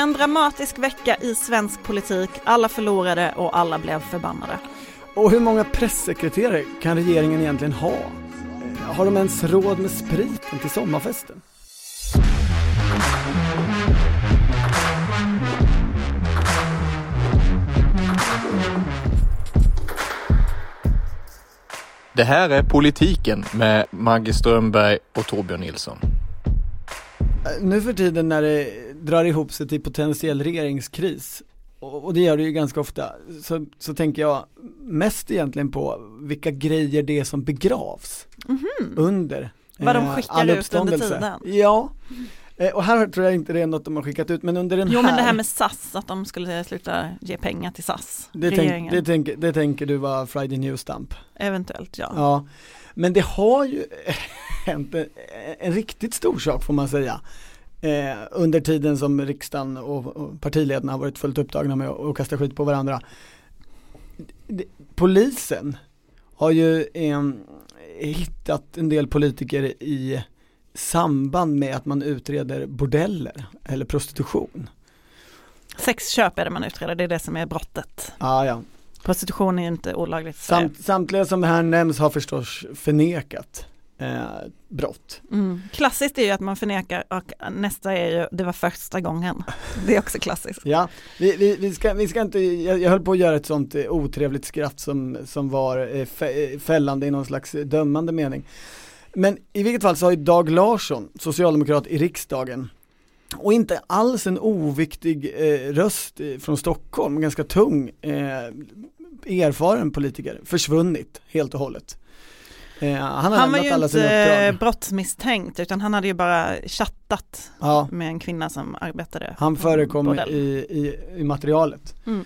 En dramatisk vecka i svensk politik, alla förlorade och alla blev förbannade. Och hur många pressekreterare kan regeringen egentligen ha? Har de ens råd med spriten till sommarfesten? Det här är Politiken med Maggie Strömberg och Torbjörn Nilsson. Nu för tiden när det drar ihop sig till potentiell regeringskris och det gör det ju ganska ofta, så, så tänker jag mest egentligen på vilka grejer det är som begravs Mhm. under Vad de eh, skickar ut under tiden. Ja, Eh, och här tror jag inte det är något de har skickat ut, men under den Jo här men det här med SAS, att de skulle sluta ge pengar till SAS, det, tänk, det, tänker, det tänker du var Friday News Stamp. Eventuellt ja. Ja, men det har ju hänt en, en riktigt stor sak får man säga. Eh, under tiden som riksdagen och, och partiledarna har varit fullt upptagna med att kasta skit på varandra. Det, polisen har ju eh, hittat en del politiker i samband med att man utreder bordeller eller prostitution. Sexköp är det man utreder, det är det som är brottet. Ah, ja. Prostitution är ju inte olagligt. Samt, samtliga som här nämns har förstås förnekat eh, brott. Mm. Klassiskt är ju att man förnekar och nästa är ju, det var första gången. Det är också klassiskt. Ja, vi, vi, vi, ska, vi ska inte, jag, jag höll på att göra ett sånt eh, otrevligt skratt som, som var eh, eh, fällande i någon slags dömande mening. Men i vilket fall så har ju Dag Larsson, socialdemokrat i riksdagen, och inte alls en oviktig eh, röst från Stockholm, ganska tung, eh, erfaren politiker, försvunnit helt och hållet. Eh, han Han var ju inte brottsmisstänkt utan han hade ju bara chattat Ja, med en kvinna som arbetade han förekom i, i, i materialet. Mm.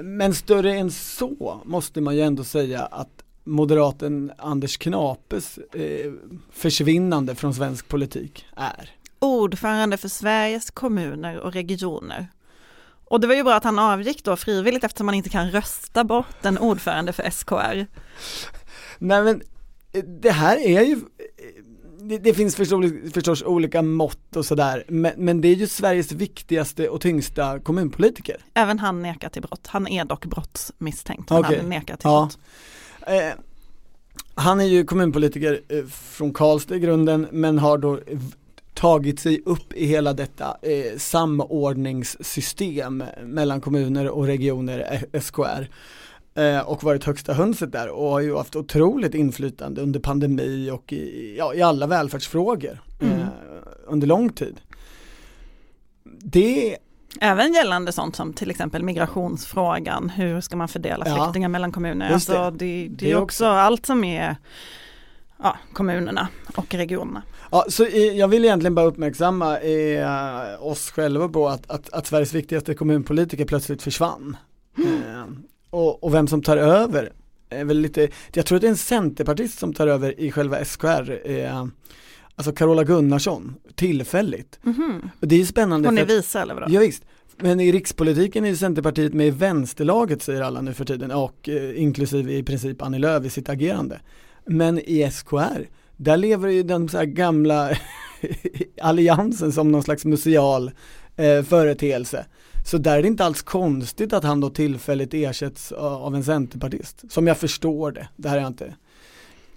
Men större än så måste man ju ändå säga att moderaten Anders Knapes eh, försvinnande från svensk politik är. Ordförande för Sveriges kommuner och regioner. Och det var ju bra att han avgick då frivilligt eftersom man inte kan rösta bort en ordförande för SKR. Nej men det här är ju, det, det finns förstås, förstås olika mått och sådär, men, men det är ju Sveriges viktigaste och tyngsta kommunpolitiker. Även han nekar till brott. Han är dock brottsmisstänkt. Men Okej. han nekar till Ja. brott. Eh, han är ju kommunpolitiker eh, från Karlstad i grunden men har då tagit sig upp i hela detta eh, samordningssystem mellan kommuner och regioner, eh, SKR eh, och varit högsta hönset där och har ju haft otroligt inflytande under pandemi och i, ja, i alla välfärdsfrågor Mm. eh, under lång tid. Det, Även gällande sånt som till exempel migrationsfrågan. Hur ska man fördela Ja. flyktingar mellan kommuner? Alltså det. det, det, Det är också. allt som är ja, kommunerna och regionerna. Ja, så jag vill egentligen bara uppmärksamma eh, oss själva på att, att, att Sveriges viktigaste kommunpolitiker plötsligt försvann. Eh, och, och vem som tar över är väl lite, jag tror att det är en centerpartist som tar över i själva SKR, eh, alltså Carola Gunnarsson, tillfälligt. Mhm. Och det är ju spännande. Hon är visa eller vadå? Ja, visst. Men i rikspolitiken är ju Centerpartiet med i vänsterlaget säger alla nu för tiden och eh, inklusive i princip Annie Lööf i sitt agerande. Men i SKR, där lever ju den så här gamla alliansen som någon slags museal eh, företeelse. Så där är det inte alls konstigt att han då tillfälligt ersätts av en centerpartist. Som jag förstår det, det här har jag inte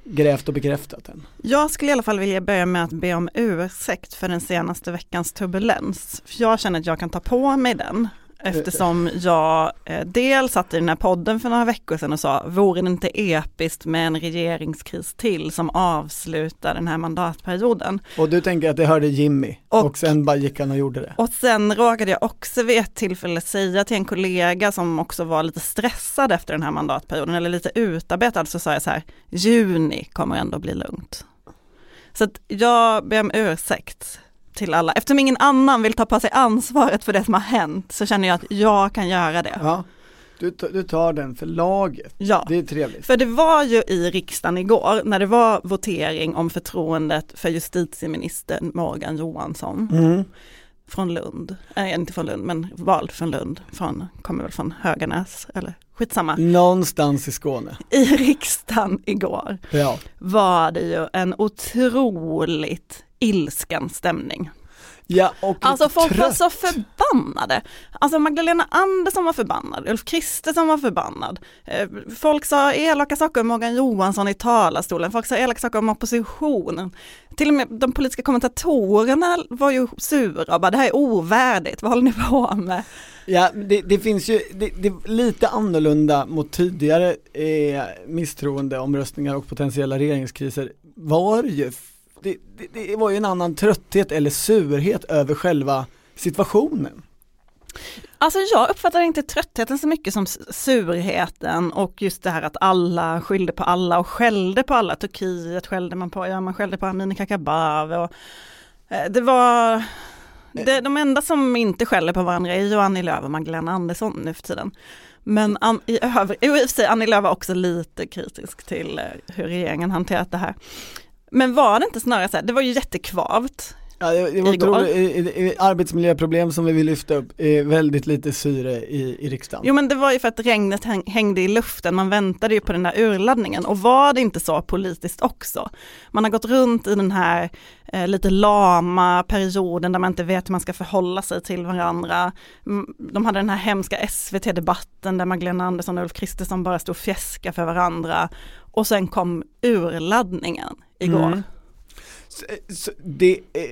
grävt och bekräftat än. Jag skulle i alla fall vilja börja med att be om ursäkt för den senaste veckans turbulens. För jag känner att jag kan ta på mig den. Eftersom jag eh, dels satt i den här podden för några veckor sedan och sa, vore det inte episkt med en regeringskris till som avslutar den här mandatperioden? Och du tänker att det hörde Jimmy och, Och- sen bara gick han och gjorde det. Och sen råkade jag också vid ett tillfälle säga till en kollega som också var lite stressad efter den här mandatperioden, eller lite utarbetad, så sa jag så här, juni kommer ändå bli lugnt. Så att jag ber om ursäkt till alla. Eftersom ingen annan vill ta på sig ansvaret för det som har hänt så känner jag att jag kan göra det. Ja, du, du tar den för laget. Ja. Det är trevligt. För det var ju i riksdagen igår när det var votering om förtroendet för justitieministern Morgan Johansson Mm. från Lund, äh, inte från Lund men vald från Lund, från, kommer väl från Höganäs eller skitsamma. Någonstans i Skåne. I riksdagen igår Ja. var det ju en otroligt ilsken stämning. Ja, och Alltså folk var trött. så förbannade. Alltså Magdalena Andersson var förbannad, Ulf Kristersson var förbannad. Eh, Folk sa elaka saker om Morgan Johansson i talarstolen, folk sa elaka saker om oppositionen. Till och med de politiska kommentatorerna var ju sura och bara det här är ovärdigt, vad håller ni på med? Ja, det, det finns ju, det, det är lite annorlunda mot tidigare eh, misstroendeomröstningar och potentiella regeringskriser var ju, det, det, det var ju en annan trötthet eller surhet över själva situationen. Alltså jag uppfattar inte tröttheten så mycket som surheten och just det här att alla skyllde på alla och skällde på alla. Turkiet skällde man på, ja man skällde på Amineh Kakabaveh och eh, det var det, de enda som inte skäller på varandra är ju Annie Lööf och Magdalena Andersson nu för tiden. Men an, i övrigt, i och för sig Annie Lööf var också lite kritisk till eh, hur regeringen hanterat det här. Men var det inte snarare så här, det var ju jättekvavt Ja, det, det var otroligt, eh, eh, arbetsmiljöproblem som vi vill lyfta upp, är väldigt lite syre i, i riksdagen. Jo men det var ju för att regnet häng, hängde i luften, man väntade ju på den där urladdningen och var det inte så politiskt också? Man har gått runt i den här eh, lite lama perioden där man inte vet hur man ska förhålla sig till varandra. Mm, De hade den här hemska SVT-debatten där Magdalena Andersson och Ulf Kristersson bara stod och fjäska för varandra och sen kom urladdningen igår. Mm. Så, eh, så det, eh,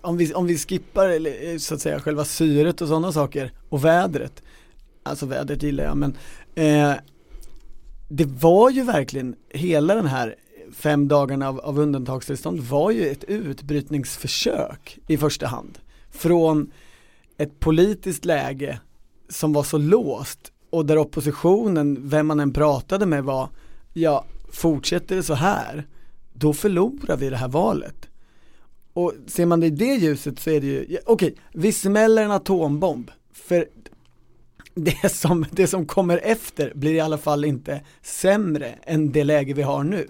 om, vi, om vi skippar eh, så att säga själva syret och sådana saker och vädret, alltså vädret gillar jag men eh, det var ju verkligen hela den här fem dagarna av, av undantagstillstånd var ju ett utbrytningsförsök i första hand från ett politiskt läge som var så låst och där oppositionen, vem man än pratade med var, ja fortsätter det så här då förlorar vi det här valet. Och ser man det i det ljuset så är det ju, okej, vi smäller en atombomb, för det som, det som kommer efter blir i alla fall inte sämre än det läge vi har nu.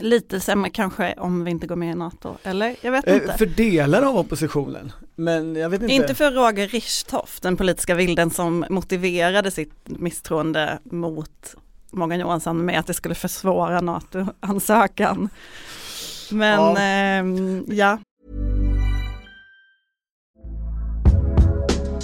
Lite sämre kanske om vi inte går med i NATO, eller? Jag vet Eh, inte. för delar av oppositionen, men jag vet inte. Inte för Roger Richtoff, den politiska vilden som motiverade sitt misstroende mot Morgan Johansson med att det skulle försvåra NATO-ansökan. Men Ja. ehm, ja,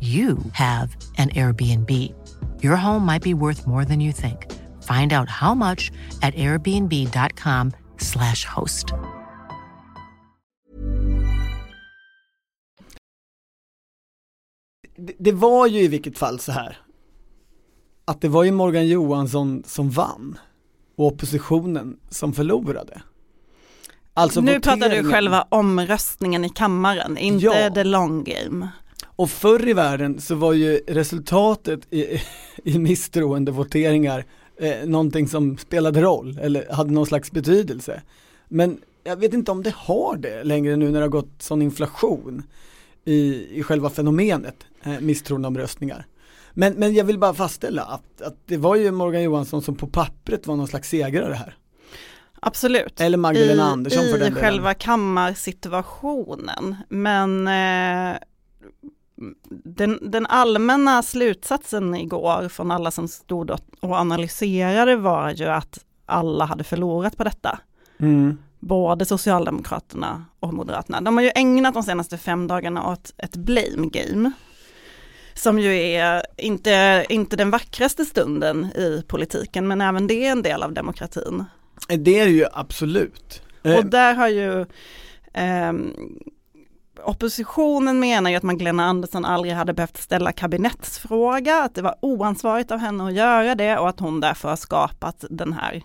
you have an Airbnb. Your home might be worth more than you think. Find out how much at airbnb.com/slash host. det, det var ju i vilket fall så här att det var ju Morgan Johansson som vann och oppositionen som förlorade. Alltså nu pratar du själva omröstningen i kammaren, inte Ja. the long game. Och förr i världen så var ju resultatet i, i misstroendevoteringar eh, någonting som spelade roll eller hade någon slags betydelse. Men jag vet inte om det har det längre nu när det har gått sån inflation i, i själva fenomenet eh, misstroendeomröstningar. Men, men jag vill bara fastställa att, att det var ju Morgan Johansson som på pappret var någon slags segrare här. Absolut. Eller Magdalena I, Andersson för I den delen. själva kammarsituationen. Men eh, den, den allmänna slutsatsen igår från alla som stod och, analyserade var ju att alla hade förlorat på detta. Mm. Både Socialdemokraterna och Moderaterna. De har ju ägnat de senaste fem dagarna åt ett blame game. Som ju är inte, inte den vackraste stunden i politiken, men även det är en del av demokratin. Det är det ju absolut. Eh, Och där har ju ehm, oppositionen menar ju att Magdalena Andersson aldrig hade behövt ställa kabinettsfråga, att det var oansvarigt av henne att göra det och att hon därför har skapat den här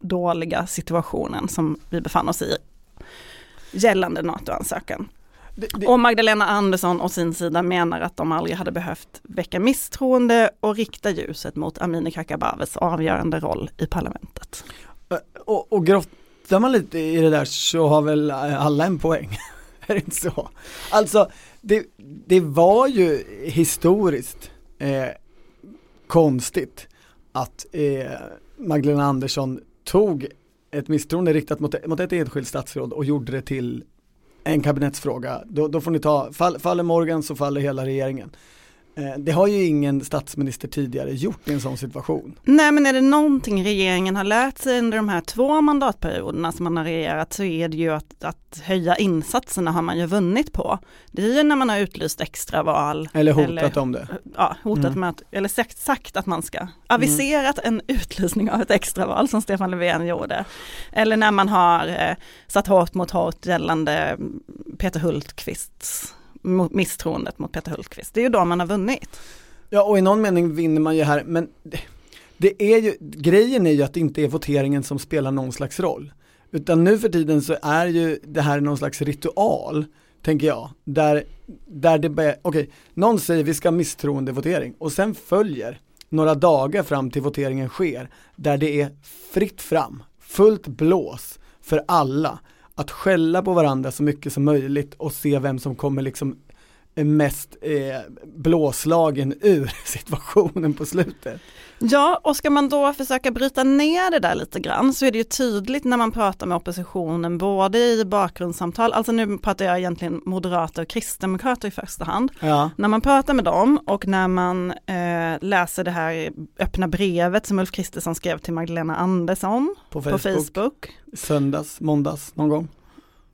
dåliga situationen som vi befann oss i gällande NATO-ansökan. det, det, Och Magdalena Andersson å sin sida menar att de aldrig hade behövt väcka misstroende och rikta ljuset mot Amineh Kakabavehs avgörande roll i parlamentet. och, och grottar man lite i det där så har väl alla en poäng. är det inte så? Alltså, det, det var ju historiskt eh, konstigt att eh, Magdalena Andersson tog ett misstroende riktat mot, mot ett enskilt statsråd och gjorde det till en kabinettsfråga. Då, då får ni ta, fall, faller Morgan så faller hela regeringen. Eh, det har ju ingen statsminister tidigare gjort i en sån situation. Nej men är det någonting regeringen har lärt sig under de här två mandatperioderna som man har regerat så är det ju att, att höja insatserna har man ju vunnit på. Det är ju när man har utlyst extraval. Eller hotat eller, om det. Ja, hotat mm. med att, eller sagt, sagt att man ska, aviserat mm. en utlysning av ett extraval som Stefan Löfven gjorde. Eller när man har eh, satt hårt mot hårt gällande Peter Hultqvists misstroendet mot Peter Hultqvist. Det är ju då man har vunnit. Ja och i någon mening vinner man ju här men det, det är ju, grejen är ju att det inte är voteringen som spelar någon slags roll. Utan nu för tiden så är ju det här någon slags ritual, tänker jag, där, där det okej, okay, någon säger vi ska ha misstroendevotering och sen följer några dagar fram till voteringen sker, där det är fritt fram, fullt blås för alla att skälla på varandra så mycket som möjligt och se vem som kommer liksom eh, mest eh, blåslagen ur situationen på slutet. Ja, och ska man då försöka bryta ner det där lite grann så är det ju tydligt när man pratar med oppositionen, både i bakgrundssamtal, alltså nu pratar jag egentligen moderater och kristdemokrater i första hand. Ja. När man pratar med dem och när man eh, läser det här öppna brevet som Ulf Kristersson skrev till Magdalena Andersson på Facebook, på Facebook. söndags, måndags någon gång.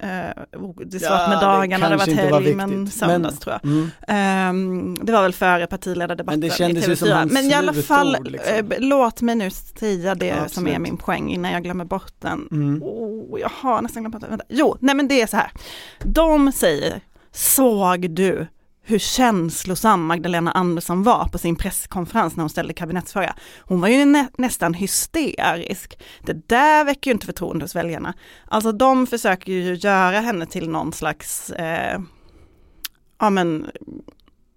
Uh, det är svårt med dagarna, det, det varit helg var men söndags tror jag. Mm. Um, det var väl före partiledardebatten Men det kändes som hans Men i alla fall, liksom. uh, låt mig nu säga det ja, som är min poäng innan jag glömmer bort den. Mm. Oh, jag har nästan glömt bort den. Jo, nej men det är så här. De säger, såg du hur känslosam Magdalena Andersson var på sin presskonferens när hon ställde kabinettsfråga. Hon var ju nä nästan hysterisk. Det där väcker ju inte förtroende hos väljarna. Alltså de försöker ju göra henne till någon slags, eh, ja men,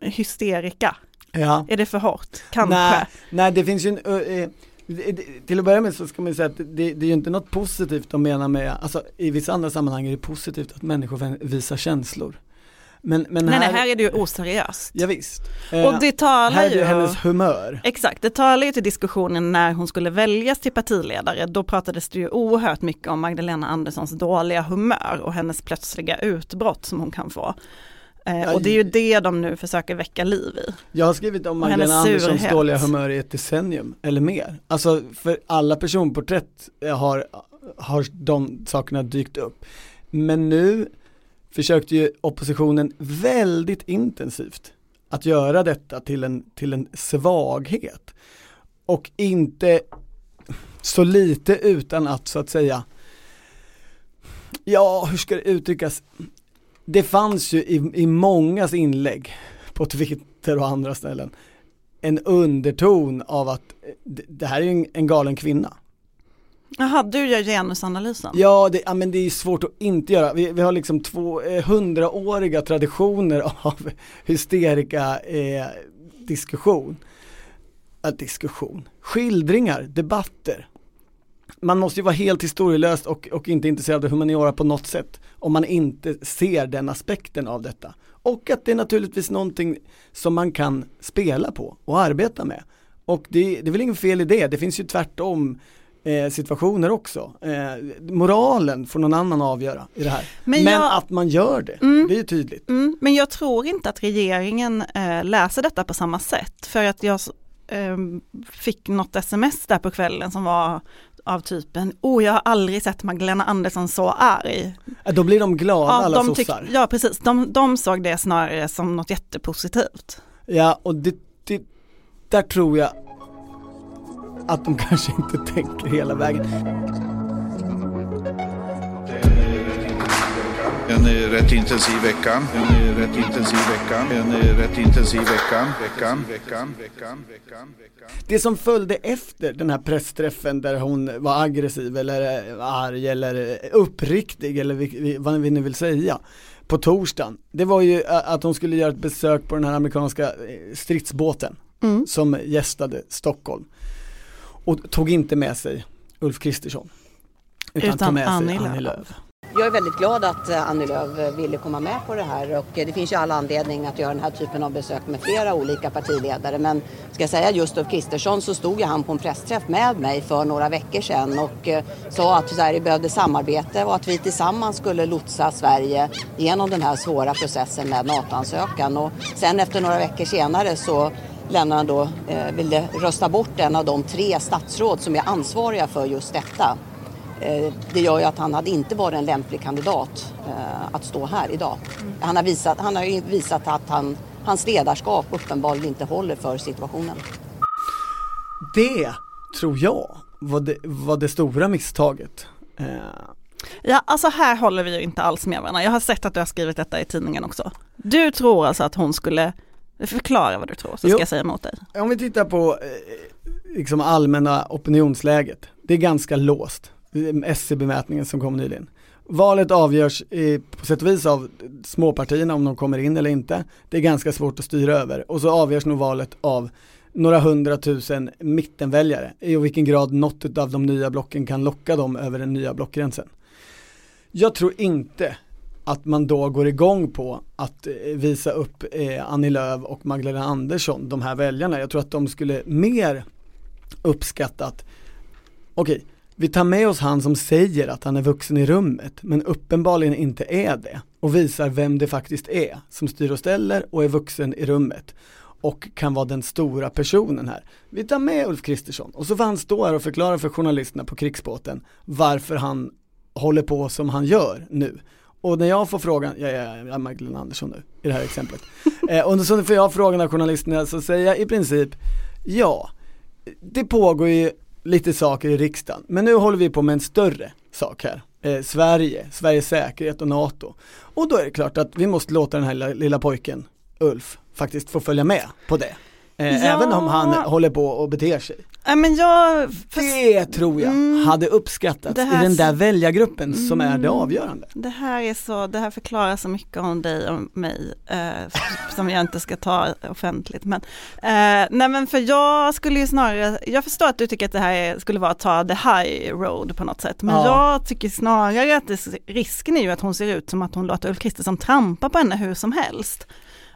hysterika. Ja. Är det för hårt? Kanske. Nej, nej det finns ju en, äh, till att börja med så ska man säga att det, det är ju inte något positivt de menar med, alltså i vissa andra sammanhang är det positivt att människor visar känslor. Men, men nej, här, nej, här är det ju oseriöst. Ja, visst. Och det talar här är det ju hennes humör. Exakt, det talar ju till diskussionen när hon skulle väljas till partiledare. Då pratades det ju oerhört mycket om Magdalena Anderssons dåliga humör och hennes plötsliga utbrott som hon kan få. Eh, och det är ju det de nu försöker väcka liv i. Jag har skrivit om Magdalena Anderssons dåliga humör i ett decennium eller mer. Alltså för alla personporträtt har, har de sakerna dykt upp. Men nu försökte ju oppositionen väldigt intensivt att göra detta till en, till en svaghet. Och inte så lite utan att så att säga, ja hur ska det uttryckas, det fanns ju i, i mångas inlägg på Twitter och andra ställen en underton av att det, här är en, en galen kvinna. Jaha, du gör genusanalysen? Ja, det, ja, men det är svårt att inte göra. Vi, vi har liksom två eh, hundraåriga traditioner av hysterika eh, diskussion. Äh, diskussion, skildringar, debatter. Man måste ju vara helt historielös och, och inte intresserad av humaniora på något sätt om man inte ser den aspekten av detta. Och att det är naturligtvis någonting som man kan spela på och arbeta med. Och det, det är väl inget fel i det, det finns ju tvärtom eh, situationer också. Eh, moralen får någon annan avgöra i det här. Men, men jag, att man gör det, mm, det är tydligt. Mm, men jag tror inte att regeringen eh, läser detta på samma sätt. För att jag eh, fick något sms där på kvällen som var av typen, oh jag har aldrig sett Magdalena Andersson så arg. Då blir de glada ja, alla de sossar. Ja precis, de, de såg det snarare som något jättepositivt. Ja och det, det, där tror jag att de kanske inte tänker hela vägen. En rätt intensiv vecka. En rätt intensiv vecka. En rätt intensiv vecka. Veckan, veckan, veckan, veckan. Det som följde efter den här pressträffen där hon var aggressiv eller arg eller uppriktig eller vad vi nu vill säga på torsdagen. Det var ju att hon skulle göra ett besök på den här amerikanska stridsbåten mm. som gästade Stockholm och tog inte med sig Ulf Kristersson. Utan, utan tog med Annie sig Annie Lööf. jag är väldigt glad att eh, Annie Lööf eh, ville komma med på det här och eh, det finns ju alla anledning att göra den här typen av besök med flera olika partiledare. Men ska jag säga just Ulf Kristersson så stod ju han på en pressträff med mig för några veckor sedan och sa att Sverige behövde samarbete och att vi tillsammans skulle lotsa Sverige genom den här svåra processen med NATO-ansökan. Och sen efter några veckor senare så lämnade han då, eh, ville rösta bort en av de tre statsråd som är ansvariga för just detta. Eh, det gör ju att han hade inte varit en lämplig kandidat eh, att stå här idag. Mm. Han har visat, han har visat att han, hans ledarskap uppenbarligen inte håller för situationen. Det tror jag var det, var det stora misstaget. Eh. Ja, alltså här håller vi ju inte alls med varandra. Jag har sett att du har skrivit detta i tidningen också. Du tror alltså att hon skulle Förklara vad du tror så ska jag säga emot dig. Om vi tittar på eh, liksom allmänna opinionsläget. Det är ganska låst. SCB-mätningen som kom nyligen. Valet avgörs i, på sätt och vis av småpartierna om de kommer in eller inte. Det är ganska svårt att styra över och så avgörs nog valet av några hundratusen mittenväljare i vilken grad något av de nya blocken kan locka dem över den nya blockgränsen. Jag tror inte att man då går igång på att eh, visa upp eh, Annie Lööf och Magdalena Andersson, de här väljarna. Jag tror att de skulle mer uppskattat, okej, okay, vi tar med oss han som säger att han är vuxen i rummet men uppenbarligen inte är det och visar vem det faktiskt är som styr och ställer och är vuxen i rummet och kan vara den stora personen här. Vi tar med Ulf Kristersson och så får han stå här och förklara för journalisterna på krigsbåten varför han håller på som han gör nu. Och när jag får frågan, jag är Magdalena Andersson nu i det här exemplet. eh, och så får jag frågan av journalisterna så säger jag i princip, ja, det pågår ju lite saker i riksdagen, men nu håller vi på med en större sak här. Eh, Sverige, Sveriges säkerhet och NATO. Och då är det klart att vi måste låta den här lilla, lilla pojken, Ulf, faktiskt få följa med på det. Eh, ja. Även om han håller på och beter sig. Ja, men jag, det tror jag mm, hade uppskattats i den där väljargruppen mm, som är det mm. avgörande. Det här är så, det här förklarar så mycket om dig och mig eh, som jag inte ska ta offentligt. Men, eh, nej men för jag skulle ju snarare, jag förstår att du tycker att det här skulle vara att ta the high road på något sätt. Men ja. jag tycker snarare att det, risken är ju att hon ser ut som att hon låter Ulf Kristersson trampa på henne hur som helst.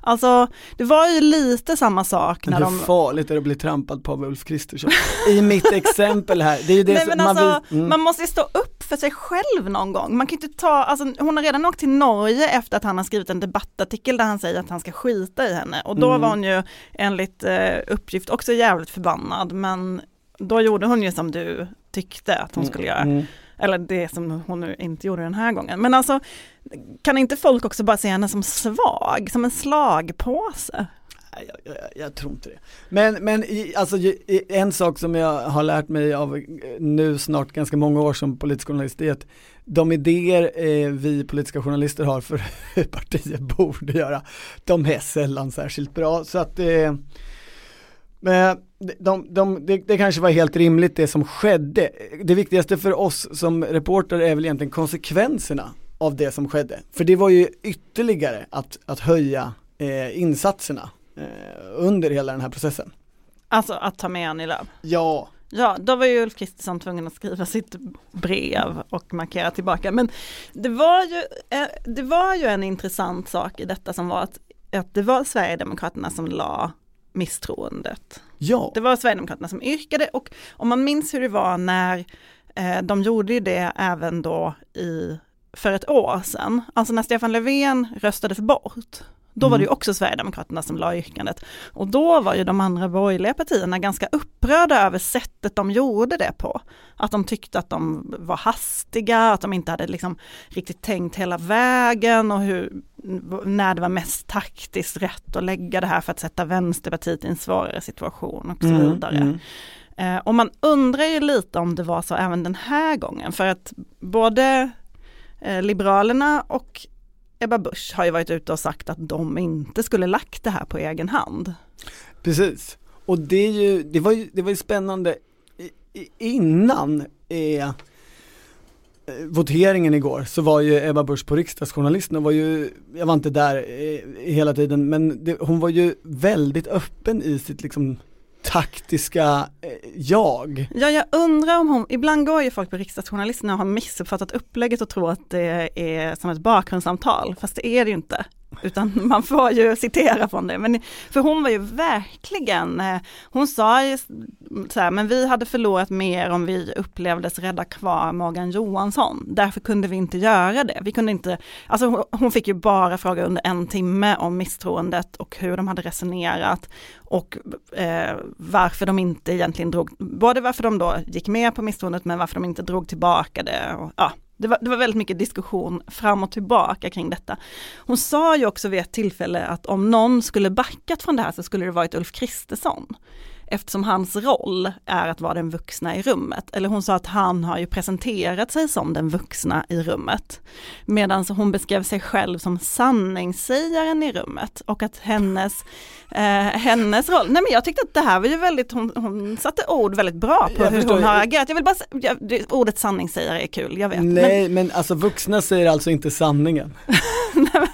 Alltså det var ju lite samma sak men när hur de... farligt är det att bli trampad på av Ulf Kristersson? I mitt exempel här, det är ju det Nej, som man alltså, vill... Mm. Man måste ju stå upp för sig själv någon gång. Man kan inte ta, alltså hon har redan åkt till Norge efter att han har skrivit en debattartikel där han säger att han ska skita i henne och då mm. var hon ju enligt eh, uppgift också jävligt förbannad men då gjorde hon ju som du tyckte att hon mm, skulle göra. Eller det som hon nu inte gjorde den här gången. Men alltså, kan inte folk också bara se henne som svag, som en slagpåse? Jag, jag, jag, tror inte det. Men, men alltså, en sak som jag har lärt mig av eh, nu snart ganska många år som politisk journalist är att de idéer eh, vi politiska journalister har för hur partier borde göra, de är sällan särskilt bra. Så att eh, men de, de, det, det, kanske var helt rimligt det som skedde. Det viktigaste för oss som reporter är väl egentligen konsekvenserna av det som skedde. För det var ju ytterligare att, att höja eh, insatserna eh, under hela den här processen. Alltså att ta med Annie Lööf? Ja. Ja, då var ju Ulf Kristersson tvungen att skriva sitt brev och markera tillbaka. Men det var ju, eh, det var ju en intressant sak i detta som var att, att det var Sverigedemokraterna som la misstroendet. Ja. Det var Sverigedemokraterna som yrkade och om man minns hur det var när eh, de gjorde det även då i, för ett år sedan, alltså när Stefan Löfven röstade för bort, då mm. var det ju också Sverigedemokraterna som la yrkandet. Och då var ju de andra borgerliga partierna ganska upprörda över sättet de gjorde det på. Att de tyckte att de var hastiga, att de inte hade liksom riktigt tänkt hela vägen och hur, när det var mest taktiskt rätt att lägga det här för att sätta Vänsterpartiet i en svårare situation och så mm, vidare. Mm. Eh, och man undrar ju lite om det var så även den här gången, för att både eh, Liberalerna och Ebba Busch har ju varit ute och sagt att de inte skulle lagt det här på egen hand. Precis, och det, är ju, det, var, ju, det var ju spännande innan eh, Eh, voteringen igår så var ju Ebba Busch på riksdagsjournalisten och var ju, jag var inte där eh, hela tiden men det, hon var ju väldigt öppen i sitt liksom taktiska eh, jag. Ja, jag undrar om hon, ibland går ju folk på riksdagsjournalisterna och har missuppfattat upplägget och tror att det är som ett bakgrundssamtal, fast det är det ju inte. Utan man får ju citera från det. Men, för hon var ju verkligen, eh, hon sa ju så här, men vi hade förlorat mer om vi upplevdes rädda kvar Morgan Johansson. Därför kunde vi inte göra det. Vi kunde inte, alltså hon fick ju bara fråga under en timme om misstroendet och hur de hade resonerat och eh, varför de inte egentligen drog, både varför de då gick med på misstroendet men varför de inte drog tillbaka det. Och, ja, det var, det var väldigt mycket diskussion fram och tillbaka kring detta. Hon sa ju också vid ett tillfälle att om någon skulle backat från det här så skulle det varit Ulf Kristersson eftersom hans roll är att vara den vuxna i rummet. Eller hon sa att han har ju presenterat sig som den vuxna i rummet. Medan hon beskrev sig själv som sanningssägaren i rummet och att hennes, eh, hennes roll, nej men jag tyckte att det här var ju väldigt, hon, hon satte ord väldigt bra på Jag hur hon har agerat. Jag vill bara, jag, ordet sanningssägare är kul, jag vet. Men, Nej men alltså vuxna säger alltså inte sanningen.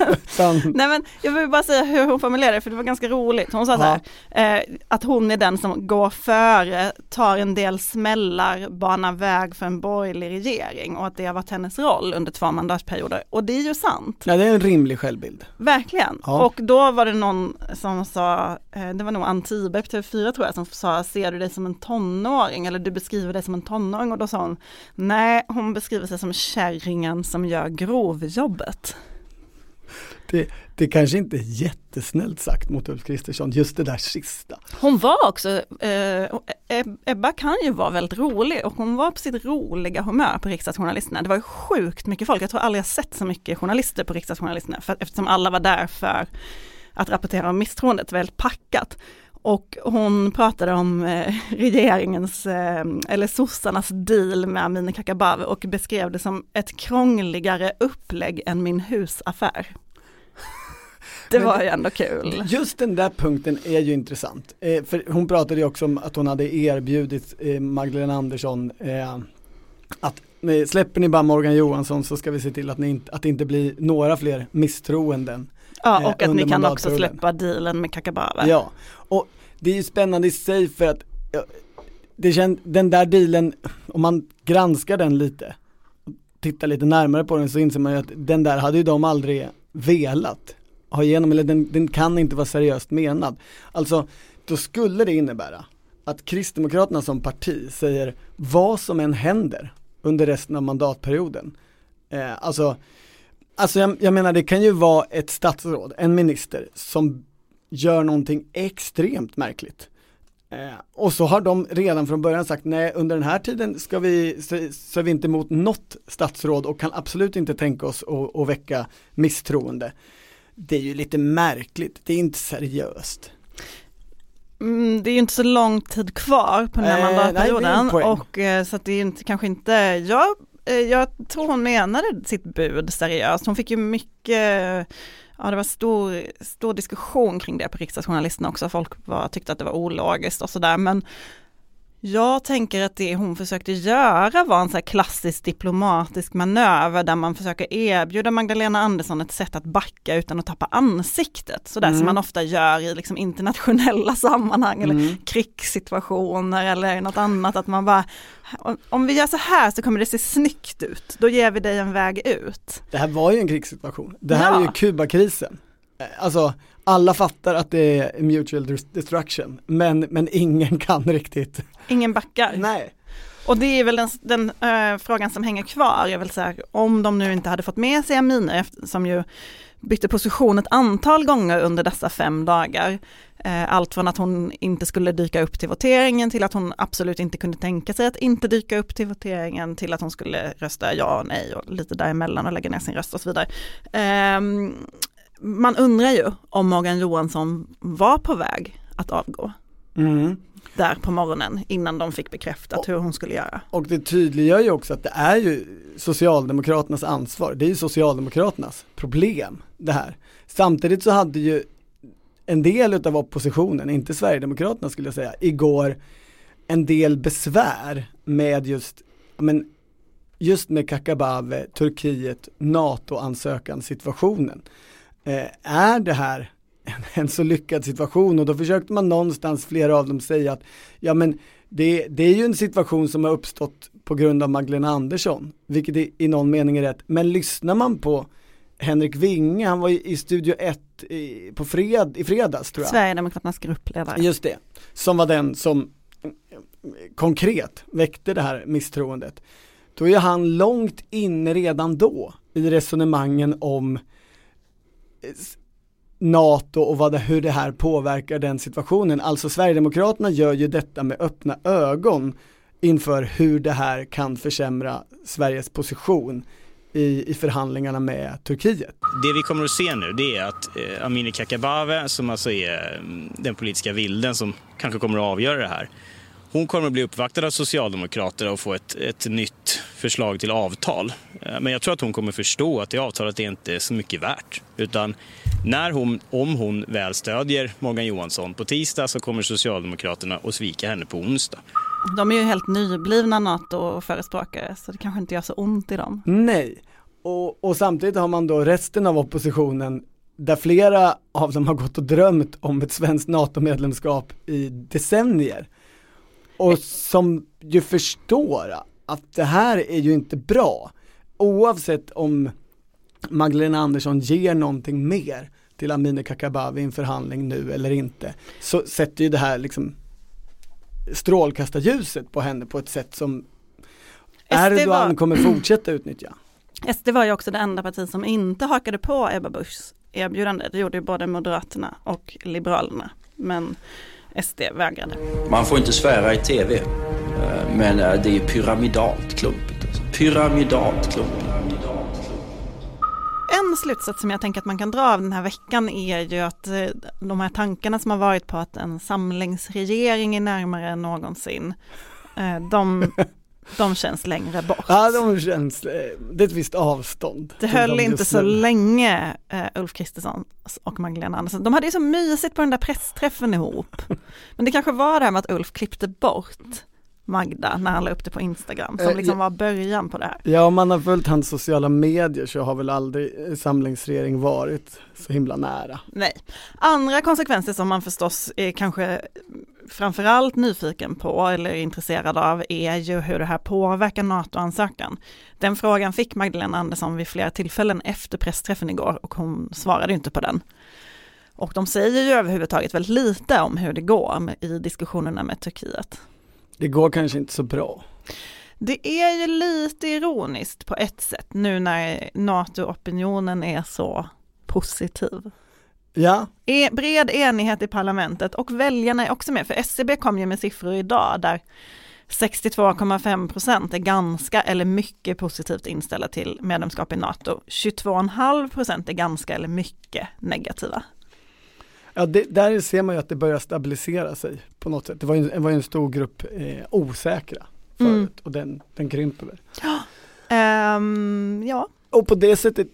Utan, Nej men jag vill bara säga hur hon formulerade det för det var ganska roligt. Hon sa så här, eh, att hon är den som går före, tar en del smällar, banar väg för en borgerlig regering och att det har varit hennes roll under två mandatperioder. Och det är ju sant, ja det är en rimlig självbild. verkligen. Ja. Och då var det någon som sa, eh, det var nog Ann Tiberg på TV4 tror jag, som sa, ser du dig som en tonåring eller du beskriver dig som en tonåring och då sa hon, nej hon beskriver sig som kärringen som gör grovjobbet. Det, det kanske inte är jättesnällt sagt mot Ulf Kristersson, just det där sista. Hon var också, eh, Ebba kan ju vara väldigt rolig och hon var på sitt roliga humör på riksdagsjournalisterna. Det var ju sjukt mycket folk, jag tror aldrig jag sett så mycket journalister på riksdagsjournalisterna för, eftersom alla var där för att rapportera om misstroendet, väldigt packat. Och hon pratade om eh, regeringens, eh, eller sossarnas deal med Amineh Kakabaveh och beskrev det som ett krångligare upplägg än min husaffär. Det var ju ändå kul. Just den där punkten är ju intressant. Eh, för hon pratade ju också om att hon hade erbjudit eh, Magdalena Andersson eh, att eh, släpper ni bara Morgan Johansson så ska vi se till att, ni inte, att det inte blir några fler misstroenden. Ja, eh, och att ni kan också släppa dealen med Kakabaveh. Ja, och det är ju spännande i sig för att det känd, den där dealen, om man granskar den lite, tittar lite närmare på den så inser man ju att den där hade ju de aldrig velat ha igenom, eller den, den kan inte vara seriöst menad. Alltså, då skulle det innebära att Kristdemokraterna som parti säger vad som än händer under resten av mandatperioden. Eh, alltså, alltså jag, jag menar det kan ju vara ett statsråd, en minister som gör någonting extremt märkligt. Eh, och så har de redan från början sagt nej under den här tiden ska vi, så, så är vi inte emot något statsråd och kan absolut inte tänka oss att, att väcka misstroende. Det är ju lite märkligt, det är inte seriöst. Mm, det är ju inte så lång tid kvar på den här Eh, nej, mandatperioden poäng. och eh, så att det är inte, kanske inte, jag, eh, jag tror hon menade sitt bud seriöst. Hon fick ju mycket, ja det var stor, stor diskussion kring det på riksdagsjournalisterna också. Folk var, tyckte att det var ologiskt och sådär men jag tänker att det hon försökte göra var en så här klassisk diplomatisk manöver där man försöker erbjuda Magdalena Andersson ett sätt att backa utan att tappa ansiktet. Sådär som Mm. man ofta gör i liksom internationella sammanhang eller Mm. krigssituationer eller något annat. Att man bara, om vi gör så här så kommer det se snyggt ut. Då ger vi dig en väg ut. Det här var ju en krigssituation, det här Ja. är ju Kubakrisen. Eh, Alltså alla fattar att det är mutual destruction, men, men ingen kan riktigt. Ingen backar. Nej. Och det är väl den, den eh, frågan som hänger kvar, är väl så här, om de nu inte hade fått med sig efter- som ju bytte position ett antal gånger under dessa fem dagar. Eh, allt från att hon inte skulle dyka upp till voteringen till att hon absolut inte kunde tänka sig att inte dyka upp till voteringen till att hon skulle rösta ja och nej och lite däremellan och lägga ner sin röst och så vidare. Ehm, man undrar ju om Morgan Johansson var på väg att avgå Mm. där på morgonen innan de fick bekräftat hur hon skulle göra. Och det tydliggör ju också att det är ju Socialdemokraternas ansvar, det är ju Socialdemokraternas problem det här. Samtidigt så hade ju en del utav oppositionen, inte Sverigedemokraterna skulle jag säga, igår en del besvär med just, men just med Kakabaveh, Turkiet, NATO-ansökan situationen. Eh, är det här en, en så lyckad situation och då försökte man någonstans, flera av dem säga att ja men det, det är ju en situation som har uppstått på grund av Magdalena Andersson, vilket i, i någon mening är rätt. Men lyssnar man på Henrik Winge, han var i, i Studio 1 i, på fred, i fredags tror jag. Sverigedemokraternas gruppledare. Just det, som var den som eh, konkret väckte det här misstroendet. Då är han långt inne redan då i resonemangen om NATO och vad det, hur det här påverkar den situationen. Alltså Sverigedemokraterna gör ju detta med öppna ögon inför hur det här kan försämra Sveriges position i, i förhandlingarna med Turkiet. Det vi kommer att se nu det är att eh, Amineh Kakabaveh som alltså är mm, den politiska vilden som kanske kommer att avgöra det här. Hon kommer att bli uppvaktad av Socialdemokraterna och få ett, ett nytt förslag till avtal. Eh, men jag tror att hon kommer förstå att det avtalet är inte så mycket värt. Utan när hon, om hon väl stödjer Morgan Johansson på tisdag så kommer Socialdemokraterna att svika henne på onsdag. De är ju helt nyblivna NATO-förespråkare så det kanske inte gör så ont i dem. Nej, och, och samtidigt har man då resten av oppositionen där flera av dem har gått och drömt om ett svenskt NATO-medlemskap i decennier. Och som ju förstår att det här är ju inte bra. Oavsett om Magdalena Andersson ger någonting mer till Amineh Kakabaveh i en förhandling nu eller inte, så sätter ju det här liksom strålkastarljuset på henne på ett sätt som Erdogan var... kommer fortsätta utnyttja. SD var ju också det enda parti som inte hakade på Ebba Buschs erbjudande. Det gjorde ju både Moderaterna och Liberalerna. Men SD vägrade. Man får inte svära i tv. Eh, men eh, det är pyramidalt klumpigt. Alltså. Pyramidalt klumpigt. En slutsats som jag tänker att man kan dra av den här veckan är ju att eh, de här tankarna som har varit på att en samlingsregering är närmare än någonsin, de, de känns längre bort. Ja, de känns, det är ett visst avstånd. Det höll inte så länge, Ulf Kristersson och Magdalena Andersson. De hade ju så mysigt på den där pressträffen ihop. Men det kanske var det här med att Ulf klippte bort Magda när han la upp det på Instagram som eh, liksom var början på det här. Ja om man har följt hans sociala medier så har väl aldrig samlingsregering varit så himla nära. Nej. Andra konsekvenser som man förstås är kanske framförallt nyfiken på eller intresserad av är ju hur det här påverkar NATO-ansökan. Den frågan fick Magdalena Andersson vid flera tillfällen efter pressträffen igår och hon svarade inte på den. Och de säger ju överhuvudtaget väldigt lite om hur det går i diskussionerna med Turkiet. Det går kanske inte så bra. Det är ju lite ironiskt på ett sätt nu när NATO-opinionen är så positiv. Ja. E bred enighet i parlamentet och väljarna är också med, för SCB kom ju med siffror idag där 62,5 procent är ganska eller mycket positivt inställda till medlemskap i NATO. 22,5 procent är ganska eller mycket negativa. Ja, det, där ser man ju att det börjar stabilisera sig på något sätt. Det var ju, det var ju en stor grupp eh, osäkra förut mm. och den, den krymper. Ja. Um, ja. Och på det sättet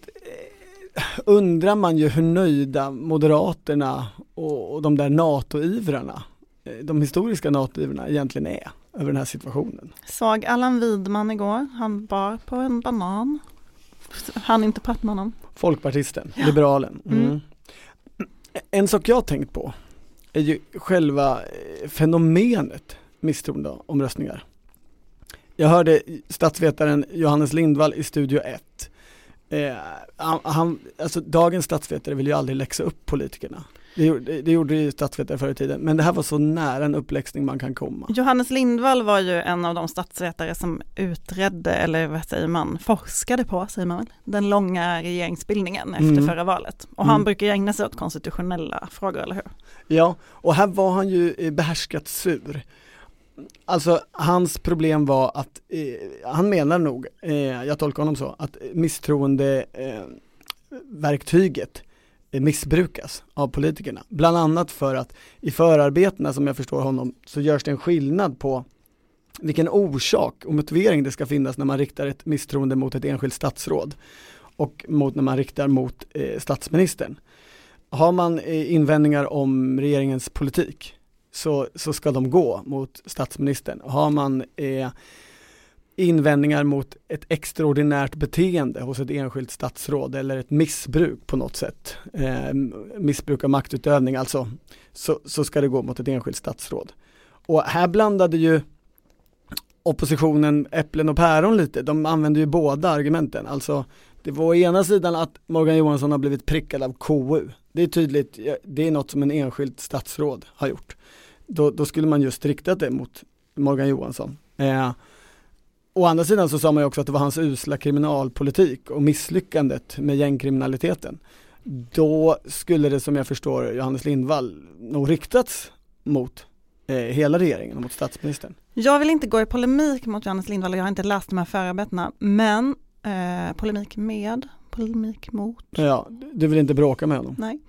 eh, undrar man ju hur nöjda Moderaterna och, och de där NATO-ivrarna, eh, de historiska NATO-ivrarna egentligen är över den här situationen. Såg Allan Widman igår, han bar på en banan. Han inte prata med honom. Folkpartisten, ja. liberalen. Mm. Mm. En sak jag har tänkt på är ju själva eh, fenomenet misstroendeomröstningar. Jag hörde statsvetaren Johannes Lindvall i Studio 1. Eh, han, alltså dagens statsvetare vill ju aldrig läxa upp politikerna. Det gjorde, det gjorde ju statsvetare förr i tiden, men det här var så nära en uppläxning man kan komma. Johannes Lindvall var ju en av de statsvetare som utredde, eller vad säger man, forskade på, säger man väl, den långa regeringsbildningen efter mm. förra valet. Och han mm. brukar ju ägna sig åt konstitutionella frågor, eller hur? Ja, och här var han ju eh, behärskat sur. Alltså hans problem var att, eh, han menar nog, eh, jag tolkar honom så, att misstroende eh, verktyget missbrukas av politikerna. Bland annat för att i förarbetena som jag förstår honom så görs det en skillnad på vilken orsak och motivering det ska finnas när man riktar ett misstroende mot ett enskilt statsråd och mot när man riktar mot eh, statsministern. Har man eh, invändningar om regeringens politik så, så ska de gå mot statsministern. Har man eh, invändningar mot ett extraordinärt beteende hos ett enskilt statsråd eller ett missbruk på något sätt. Eh, missbruk av maktutövning alltså, så, så ska det gå mot ett enskilt statsråd. Och här blandade ju oppositionen äpplen och päron lite, de använde ju båda argumenten. Alltså det var å ena sidan att Morgan Johansson har blivit prickad av KU. Det är tydligt, det är något som en enskilt statsråd har gjort. Då, då skulle man just riktat det mot Morgan Johansson. Eh, å andra sidan så sa man ju också att det var hans usla kriminalpolitik och misslyckandet med gängkriminaliteten. Då skulle det som jag förstår Johannes Lindvall nog riktats mot eh, hela regeringen och mot statsministern. Jag vill inte gå i polemik mot Johannes Lindvall, jag har inte läst de här förarbetena, men eh, polemik med, polemik mot. Ja, du vill inte bråka med honom? Nej.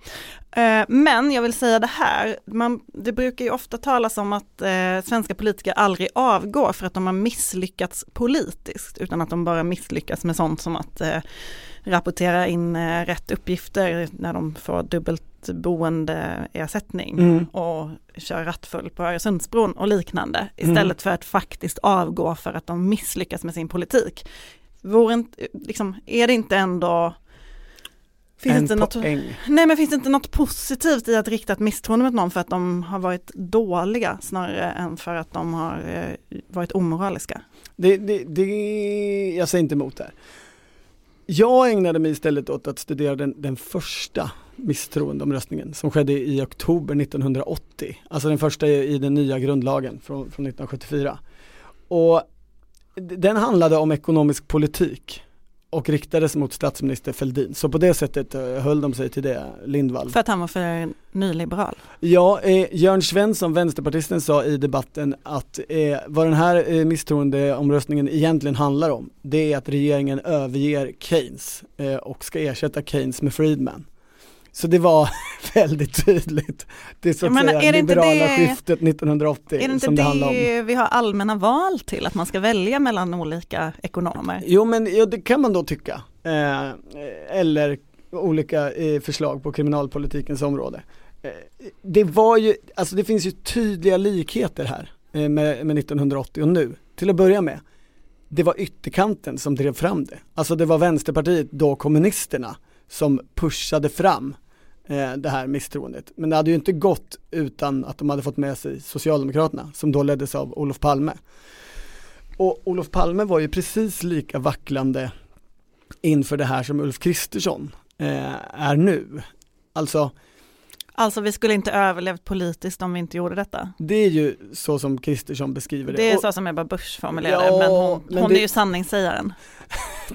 Eh, men jag vill säga det här, man, det brukar ju ofta talas om att eh, svenska politiker aldrig avgår för att de har misslyckats politiskt, utan att de bara misslyckas med sånt som att eh, rapportera in rätt uppgifter när de får dubbelt boendeersättning mm. och kör rattfull på Öresundsbron och liknande istället mm. för att faktiskt avgå för att de misslyckas med sin politik. Vore inte, liksom, är det inte ändå Finns en inte något, nej men finns det inte något positivt i att rikta ett misstroende mot någon för att de har varit dåliga snarare än för att de har eh, varit omoraliska? Det, det, det, jag säger inte emot det här. Jag ägnade mig istället åt att studera den, den första misstroendeomröstningen som skedde i oktober 1980. Alltså den första i, i den nya grundlagen från, från 1974. Och den handlade om ekonomisk politik och riktades mot statsminister Fälldin. Så på det sättet eh, höll de sig till det, Lindvall. För att han var för nyliberal? Ja, eh, Jörn Svensson, vänsterpartisten, sa i debatten att eh, vad den här eh, misstroendeomröstningen egentligen handlar om, det är att regeringen överger Keynes eh, och ska ersätta Keynes med Friedman. Så det var väldigt tydligt. Det är så att menar, säga liberala det, skiftet 1980 är det inte som det, det handlar om. vi har allmänna val till, att man ska välja mellan olika ekonomer? Jo men ja, det kan man då tycka. Eh, eller olika eh, förslag på kriminalpolitikens område. Eh, det var ju, alltså det finns ju tydliga likheter här eh, med, med 1980 och nu. Till att börja med, det var ytterkanten som drev fram det. Alltså det var Vänsterpartiet, då kommunisterna, som pushade fram eh, det här misstroendet. Men det hade ju inte gått utan att de hade fått med sig Socialdemokraterna som då leddes av Olof Palme. Och Olof Palme var ju precis lika vacklande inför det här som Ulf Kristersson eh, är nu. Alltså Alltså vi skulle inte överlevt politiskt om vi inte gjorde detta. Det är ju så som Kristersson beskriver det. Det är så som Ebba Busch formulerar ja, men hon, men hon det, är ju sanningssägaren.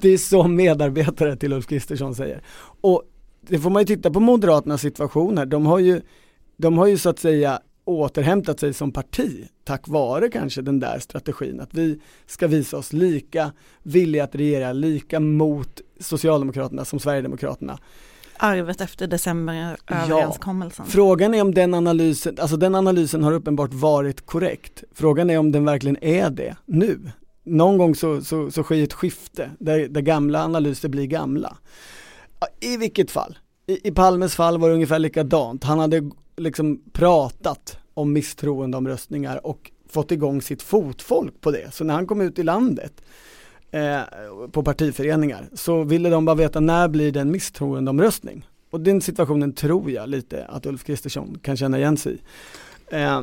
Det är så medarbetare till Ulf Kristersson säger. Och det får man ju titta på Moderaternas situation här. De har ju, de har ju så att säga återhämtat sig som parti tack vare kanske den där strategin att vi ska visa oss lika villiga att regera lika mot Socialdemokraterna som Sverigedemokraterna. Arvet efter decemberöverenskommelsen. Ja, frågan är om den analysen, alltså den analysen har uppenbart varit korrekt. Frågan är om den verkligen är det nu. Någon gång så, så, så sker ett skifte där, där gamla analyser blir gamla. I vilket fall, i, i Palmes fall var det ungefär likadant. Han hade liksom pratat om misstroendeomröstningar och fått igång sitt fotfolk på det. Så när han kom ut i landet eh, på partiföreningar så ville de bara veta när blir det en misstroendeomröstning? Och den situationen tror jag lite att Ulf Kristersson kan känna igen sig i. Eh,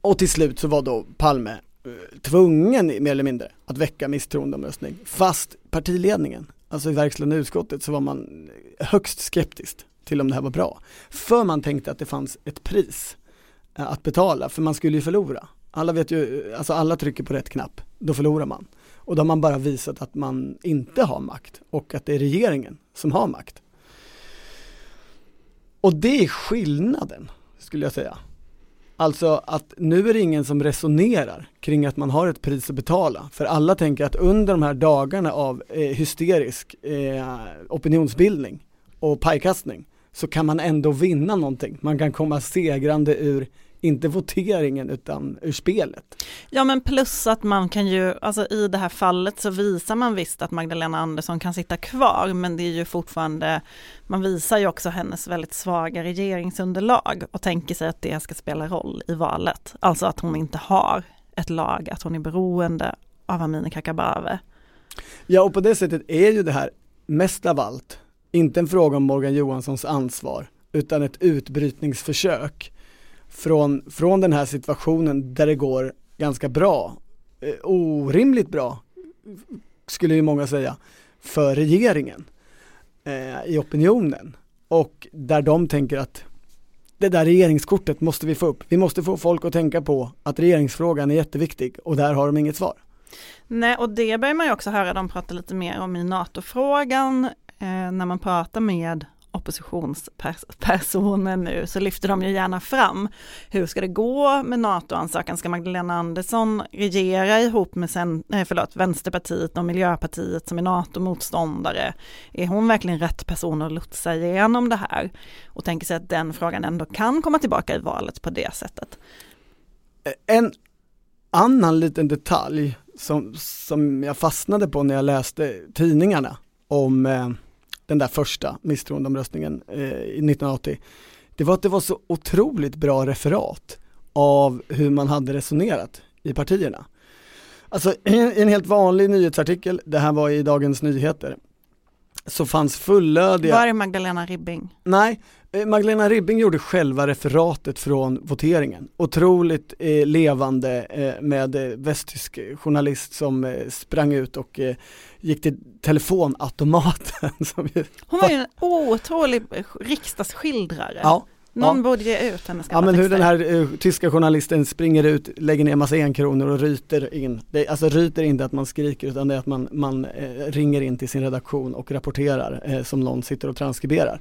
och till slut så var då Palme Eh, tvungen mer eller mindre att väcka misstroendeomröstning fast partiledningen alltså i verkställande utskottet så var man högst skeptiskt till om det här var bra. För man tänkte att det fanns ett pris eh, att betala, för man skulle ju förlora. Alla vet ju, eh, alltså alla trycker på rätt knapp, då förlorar man. Och då har man bara visat att man inte har makt och att det är regeringen som har makt. Och det är skillnaden, skulle jag säga. Alltså att nu är det ingen som resonerar kring att man har ett pris att betala. För alla tänker att under de här dagarna av eh, hysterisk eh, opinionsbildning och pajkastning så kan man ändå vinna någonting. Man kan komma segrande ur inte voteringen utan ur spelet. Ja men plus att man kan ju, alltså i det här fallet så visar man visst att Magdalena Andersson kan sitta kvar men det är ju fortfarande, man visar ju också hennes väldigt svaga regeringsunderlag och tänker sig att det ska spela roll i valet. Alltså att hon inte har ett lag, att hon är beroende av Amineh Kakabaveh. Ja och på det sättet är ju det här mest av allt inte en fråga om Morgan Johanssons ansvar utan ett utbrytningsförsök från, från den här situationen där det går ganska bra, eh, orimligt bra skulle ju många säga, för regeringen eh, i opinionen och där de tänker att det där regeringskortet måste vi få upp. Vi måste få folk att tänka på att regeringsfrågan är jätteviktig och där har de inget svar. Nej, och det börjar man ju också höra dem prata lite mer om i NATO-frågan eh, när man pratar med oppositionspersoner nu så lyfter de ju gärna fram hur ska det gå med NATO-ansökan? Ska Magdalena Andersson regera ihop med sen, nej, förlåt, Vänsterpartiet och Miljöpartiet som är NATO-motståndare? Är hon verkligen rätt person att lotsa igenom det här? Och tänker sig att den frågan ändå kan komma tillbaka i valet på det sättet. Eh, en annan liten detalj som, som jag fastnade på när jag läste tidningarna om eh, den där första misstroendeomröstningen eh, 1980, det var att det var så otroligt bra referat av hur man hade resonerat i partierna. Alltså i en helt vanlig nyhetsartikel, det här var i Dagens Nyheter, så fanns fullödiga... Var är Magdalena Ribbing? Nej, Magdalena Ribbing gjorde själva referatet från voteringen. Otroligt eh, levande eh, med eh, västtysk journalist som eh, sprang ut och eh, gick till telefonautomaten. Som Hon var ju en otrolig riksdagsskildrare. Ja, Någon ja. borde ge ut hennes Ja men hur den här eh, tyska journalisten springer ut, lägger ner massa enkronor och ryter in. Det, alltså ryter inte att man skriker utan det är att man, man eh, ringer in till sin redaktion och rapporterar eh, som någon sitter och transkriberar.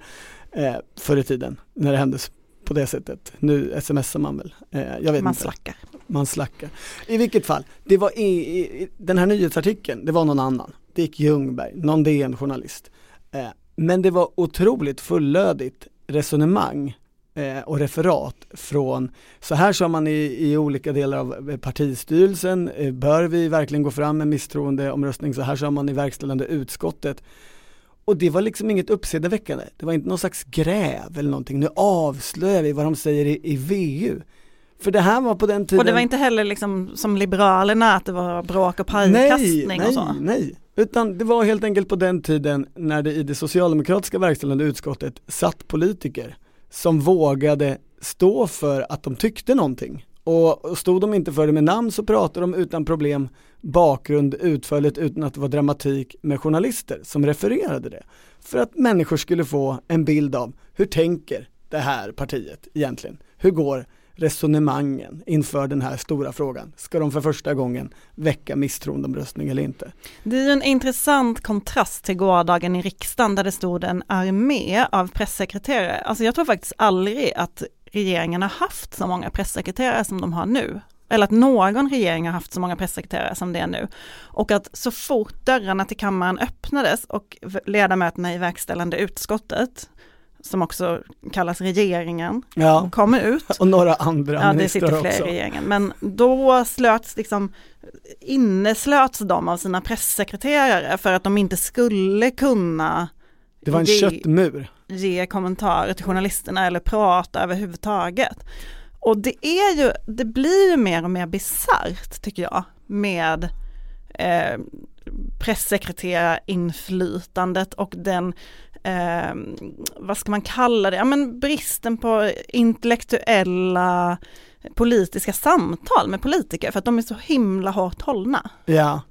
Eh, förr i tiden när det hände på det sättet. Nu smsar man väl. Eh, jag vet Man inte. slackar. Man slackar. I vilket fall, det var i, i, den här nyhetsartikeln, det var någon annan. Dick Ljungberg, någon DN-journalist. Eh, men det var otroligt fullödigt resonemang eh, och referat från, så här sa man i, i olika delar av partistyrelsen, eh, bör vi verkligen gå fram med misstroendeomröstning, så här sa man i verkställande utskottet. Och det var liksom inget uppseendeväckande, det var inte någon slags gräv eller någonting, nu avslöjar vi vad de säger i, i VU. För det här var på den tiden Och det var inte heller liksom som Liberalerna att det var bråk och Nej, pajkastning nej, och så. nej. Utan det var helt enkelt på den tiden när det i det socialdemokratiska verkställande utskottet satt politiker som vågade stå för att de tyckte någonting. Och och stod de inte för det med namn så pratade de utan problem bakgrund utförligt utan att det var dramatik med journalister som refererade det. För att människor skulle få en bild av hur tänker det här partiet egentligen? Hur går resonemangen inför den här stora frågan? Ska de för första gången väcka misstroendeomröstning eller inte? Det är ju en intressant kontrast till gårdagen i riksdagen där det stod en armé av pressekreterare. Alltså jag tror faktiskt aldrig att regeringen har haft så många pressekreterare som de har nu. Eller att någon regering har haft så många pressekreterare som det är nu. Och att så fort dörrarna till kammaren öppnades och ledamöterna i verkställande utskottet, som också kallas regeringen, Ja, kom ut. och några andra Ja, det sitter fler också. i regeringen. Men då slöts liksom, inneslöts de av sina pressekreterare för att de inte skulle kunna Det var en ge- köttmur. ge kommentarer till journalisterna eller prata överhuvudtaget. Och det är ju, det blir ju mer och mer bisarrt tycker jag med eh, pressekreterarinflytandet och den, eh, vad ska man kalla det, ja men bristen på intellektuella politiska samtal med politiker för att de är så himla hårt hållna. Ja,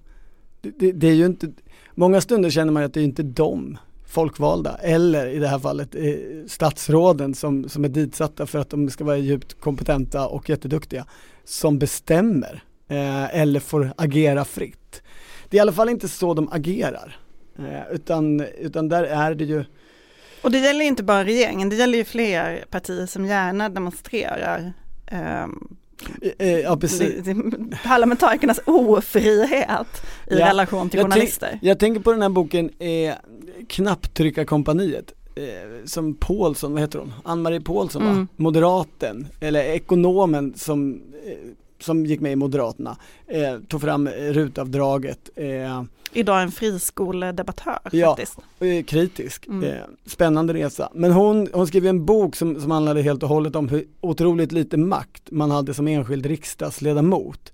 det, det, det är ju inte, många stunder känner man att det är inte de folkvalda eller i det här fallet eh, statsråden som, som är ditsatta för att de ska vara djupt kompetenta och jätteduktiga som bestämmer eh, eller får agera fritt. Det är i alla fall inte så de agerar eh, utan, utan där är det ju Och det gäller inte bara regeringen, det gäller ju fler partier som gärna demonstrerar ehm, eh, ja, precis. parlamentarikernas ofrihet i Ja, relation till jag journalister. Jag tänker på den här boken eh, Knapptryckarkompaniet eh, som Paulsson, vad heter hon? Ann-Marie Paulsson va? Mm. Moderaten, eller ekonomen som, eh, som gick med i Moderaterna, eh, tog fram eh, rutavdraget, eh, Idag en friskoledebattör Ja. faktiskt. eh, kritisk, Mm. eh, spännande resa. Men hon, hon skrev en bok som, som handlade helt och hållet om hur otroligt lite makt man hade som enskild riksdagsledamot.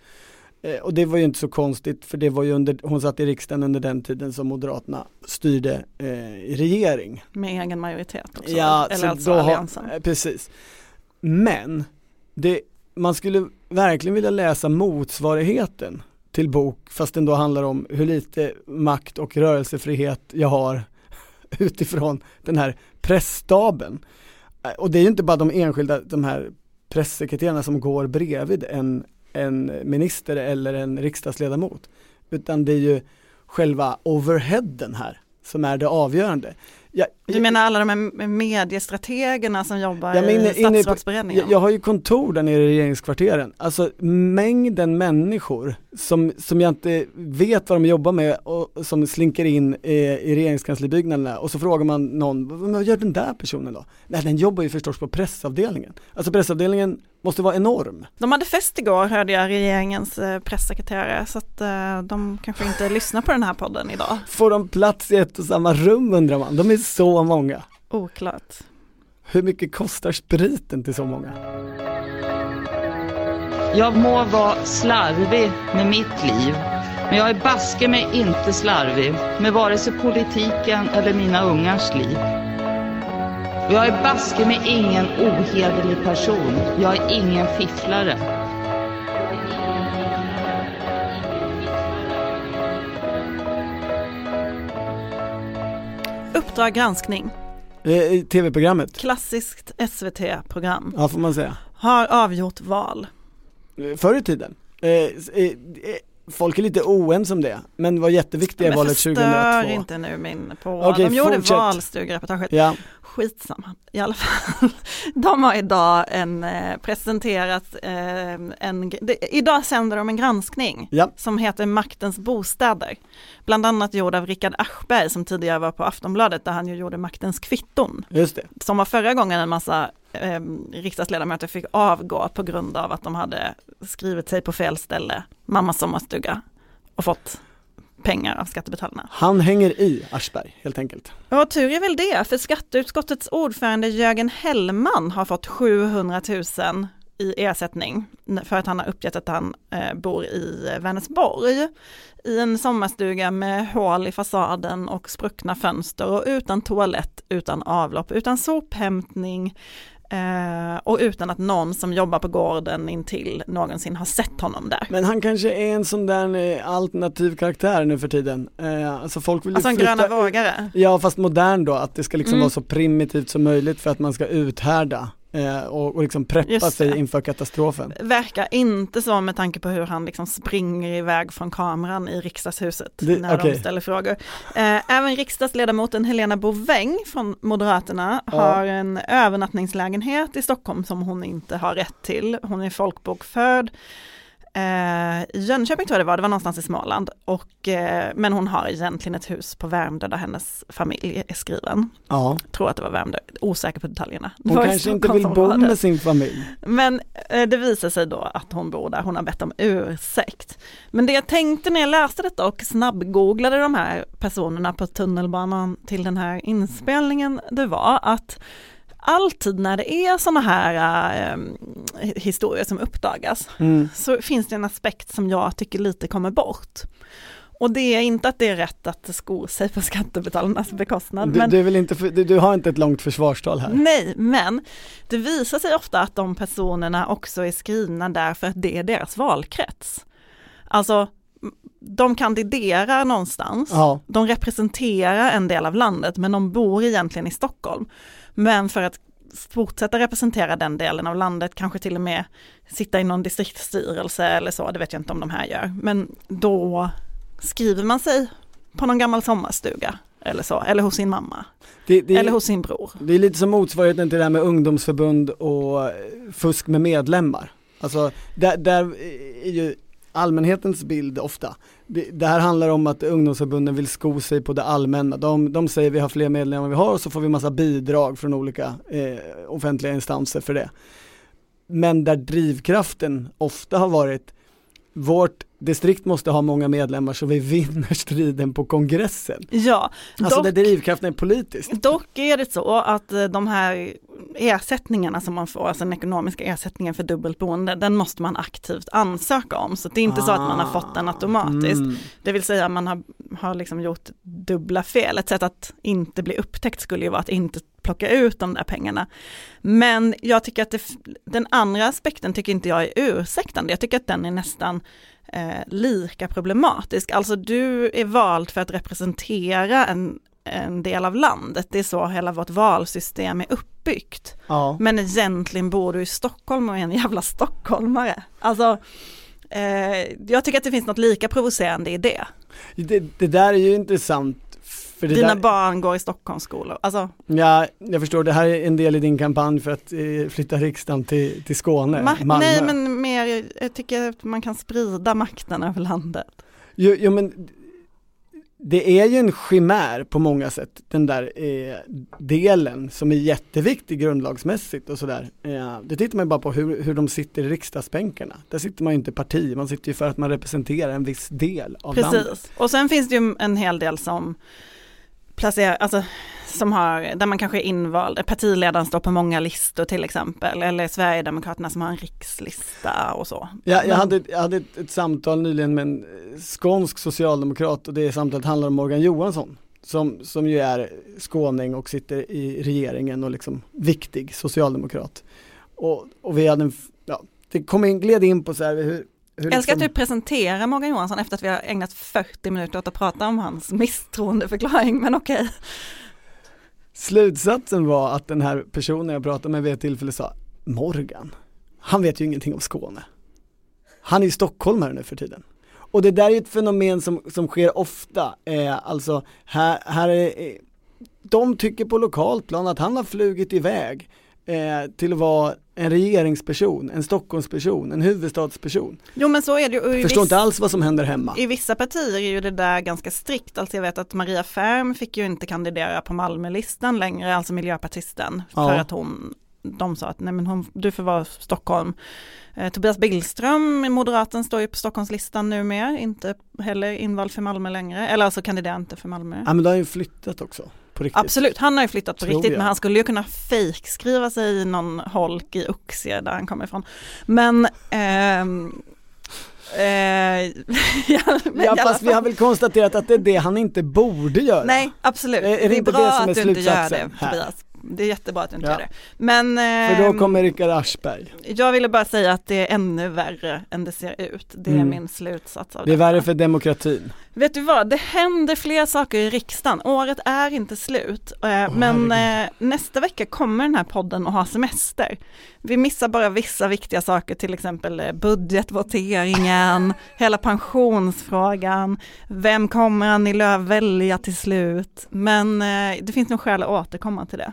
Eh, och det var ju inte så konstigt för det var ju under, hon satt i riksdagen under den tiden som Moderaterna styrde eh, regering. Med egen majoritet också, Ja, eller så alltså då alliansen. eh, precis. Men det, man skulle verkligen vilja läsa motsvarigheten till bok fast den då handlar om hur lite makt och rörelsefrihet jag har utifrån den här pressstaben. Eh, Och det är ju inte bara de enskilda, de här pressekreterarna som går bredvid en, en minister eller en riksdagsledamot. Utan det är ju själva overheaden här som är det avgörande. Jag, Du menar alla de här mediestrategerna som jobbar Ja, men inne- i statsrådsberedningen? jag, jag har ju kontor där nere i regeringskvarteren, alltså mängden människor som, som jag inte vet vad de jobbar med och som slinker in eh, i regeringskanslibygnaderna och så frågar man någon, "Vad- vad gör den där personen då? Nej den jobbar ju förstås på pressavdelningen. Alltså pressavdelningen måste vara enorm. De hade fest igår hörde jag regeringens eh, pressekreterare så att eh, de kanske inte lyssnar på den här podden idag. Får de plats i ett och samma rum undrar man, de är så många. Oklart. Hur mycket kostar spriten till så många? Jag må vara slarvig med mitt liv, men jag är baske mig inte slarvig med vare sig politiken eller mina ungars liv. Och jag är baske mig ingen ohederlig person. Jag är ingen fifflare. Uppdrag granskning, Eh, i Tv-programmet, klassiskt SVT-program, ja får man säga. har avgjort val. Eh, Förr i tiden. Eh, eh, eh, folk är lite oense om det, men var jätteviktiga i Men valet förstör 2002. inte nu min på. Okej, de gjorde fortsätt. valstugereportaget. Ja, Skitsamma, i alla fall. De har idag en, eh, presenterat eh, en, idag sänder de en granskning ja, som heter Maktens bostäder. Bland annat gjord av Rickard Aschberg som tidigare var på Aftonbladet där han ju gjorde Maktens kvitton. just det. Som var förra gången en massa eh, riksdagsledamöter fick avgå på grund av att de hade skrivit sig på fel ställe, mammas sommarstuga och fått pengar av skattebetalarna. Han hänger i Aschberg helt enkelt. Och tur är väl det, för skatteutskottets ordförande Jörgen Hellman har fått 700 000 i ersättning för att han har uppgett att han eh, bor i Vänersborg i en sommarstuga med hål i fasaden och spruckna fönster och utan toalett, utan avlopp, utan sophämtning eh, och utan att någon som jobbar på gården intill någonsin har sett honom där. Men han kanske är en sån där eh, alternativ karaktär nu för tiden. Eh, alltså folk vill Alltså en gröna vågare. Ja fast modern då, att det ska liksom Mm. vara så primitivt som möjligt för att man ska uthärda och, och liksom preppa sig inför katastrofen. Verkar inte så med tanke på hur han liksom springer iväg från kameran i riksdagshuset Det- när okej. de ställer frågor. Eh, även riksdagsledamoten Helena Boväng från Moderaterna Ja. har en övernattningslägenhet i Stockholm som hon inte har rätt till. Hon är folkbokförd. Eh, I Jönköping tror jag det var, det var någonstans i Småland. Och, eh, men hon har egentligen ett hus på Värmdö där hennes familj är skriven. Ja, Tror att det var Värmdö, osäker på detaljerna. Det hon i kanske inte vill bo med sin familj. Men eh, det visar sig då att hon bor där, hon har bett om ursäkt. Men det jag tänkte när jag läste detta och snabbgooglade de här personerna på tunnelbanan till den här inspelningen, det var att alltid när det är sådana här eh, historier som uppdagas Mm. så finns det en aspekt som jag tycker lite kommer bort. Och det är inte att det är rätt att sko sig på skattebetalarnas bekostnad. Du, men du, vill inte, du, du har inte ett långt försvarstal här. Nej, men det visar sig ofta att de personerna också är skrivna där för att det är deras valkrets. Alltså, de kandiderar någonstans, Ja, de representerar en del av landet, men de bor egentligen i Stockholm. Men för att fortsätta representera den delen av landet, kanske till och med sitta i någon distriktsstyrelse eller så, det vet jag inte om de här gör, men då skriver man sig på någon gammal sommarstuga eller så, eller hos sin mamma, det, det, eller hos sin bror. det är lite som motsvarigheten till det här med ungdomsförbund och eh, fusk med medlemmar. Alltså, där, där är ju allmänhetens bild ofta. Det, det här handlar om att ungdomsförbunden vill sko sig på det allmänna. De, de säger vi har fler medlemmar än vi har och så får vi massa bidrag från olika eh, offentliga instanser för det. Men där drivkraften ofta har varit vårt distrikt måste ha många medlemmar så vi vinner striden på kongressen. Ja, Alltså dock, där drivkraften är politisk. dock är det så att eh, de här ersättningarna som man får, alltså den ekonomiska ersättningen för dubbelt boende, den måste man aktivt ansöka om. Så det är inte så att man har fått den automatiskt. Mm. Det vill säga man har, har liksom gjort dubbla fel. Ett sätt att inte bli upptäckt skulle ju vara att inte plocka ut de där pengarna. Men jag tycker att det, den andra aspekten tycker inte jag är ursäktande. Jag tycker att den är nästan eh, lika problematisk. Alltså du är vald för att representera en, en del av landet. Det är så hela vårt valsystem är uppbyggt. Ja. Men egentligen bor du i Stockholm och är en jävla stockholmare. Alltså, eh, jag tycker att det finns något lika provocerande i det. Det, det där är ju intressant. För Dina där, barn går i Stockholmsskolor. Alltså, Ja, jag förstår, det här är en del i din kampanj för att eh, flytta riksdagen till, till Skåne, ma- Malmö. nej men mer, jag tycker att man kan sprida makten över landet. Jo, jo men det är ju en chimär på många sätt, den där eh, delen som är jätteviktig grundlagsmässigt och sådär. Eh, det tittar man ju bara på hur, hur de sitter i riksdagsbänkarna. Där sitter man ju inte parti, man sitter ju för att man representerar en viss del av landet. Precis, och sen finns det ju en hel del som placerar, alltså som har, där man kanske är invald, partiledaren står på många listor till exempel, eller Sverigedemokraterna som har en rikslista och så. Ja, jag hade, jag hade ett, ett samtal nyligen med en eh, skånsk socialdemokrat och det samtalet handlar om Morgan Johansson som, som ju är skåning och sitter i regeringen och liksom viktig socialdemokrat. Och, och vi hade en, ja, det kom in, gled in på så här hur, hur Jag älskar att liksom- du presenterar Morgan Johansson efter att vi har ägnat 40 minuter åt att prata om hans misstroendeförklaring, men okej. Slutsatsen var att den här personen jag pratade med vid ett tillfälle sa Morgan, han vet ju ingenting om Skåne. Han är ju stockholmare nu för tiden. Och det där är ju ett fenomen som, som sker ofta, eh, alltså här, här är, eh, de tycker på lokalt plan att han har flugit iväg eh, till att vara en regeringsperson, en Stockholmsperson, en huvudstadsperson. Jo men så är det ju. i Förstår inte alls vad som händer hemma. I vissa partier är ju det där ganska strikt, alltså jag vet att Maria Färm fick ju inte kandidera på Malmölistan längre, alltså miljöpartisten, Ja. för att hon, de sa att nej men hon, du får vara Stockholm. Eh, Tobias Billström, moderaten, står ju på Stockholmslistan numera, inte heller invald för Malmö längre, eller alltså kandiderar inte för Malmö. Ja men det har ju flyttat också, på riktigt. Absolut, han har ju flyttat på Tror riktigt jag. men han skulle ju kunna fejkskriva sig i någon holk i Oxie där han kommer ifrån. Men ehm, eh, ja, men Ja fast vi har väl konstaterat att det är det han inte borde göra. Nej, absolut. Är- är det det är bra det att du inte gör det, här? Tobias. Det är jättebra att du inte Ja. gör det. Men För då ehm, kommer Rickard Aschberg. jag ville bara säga att det är ännu värre än det ser ut. Det är Mm. min slutsats av Det är detta. värre för demokratin. Vet du vad, det händer fler saker i riksdagen. Året är inte slut. Eh, men eh, nästa vecka kommer den här podden att ha semester. Vi missar bara vissa viktiga saker, till exempel eh, budgetvoteringen, hela pensionsfrågan, vem kommer Annie Lööf välja till slut? Men eh, det finns nog skäl att återkomma till det.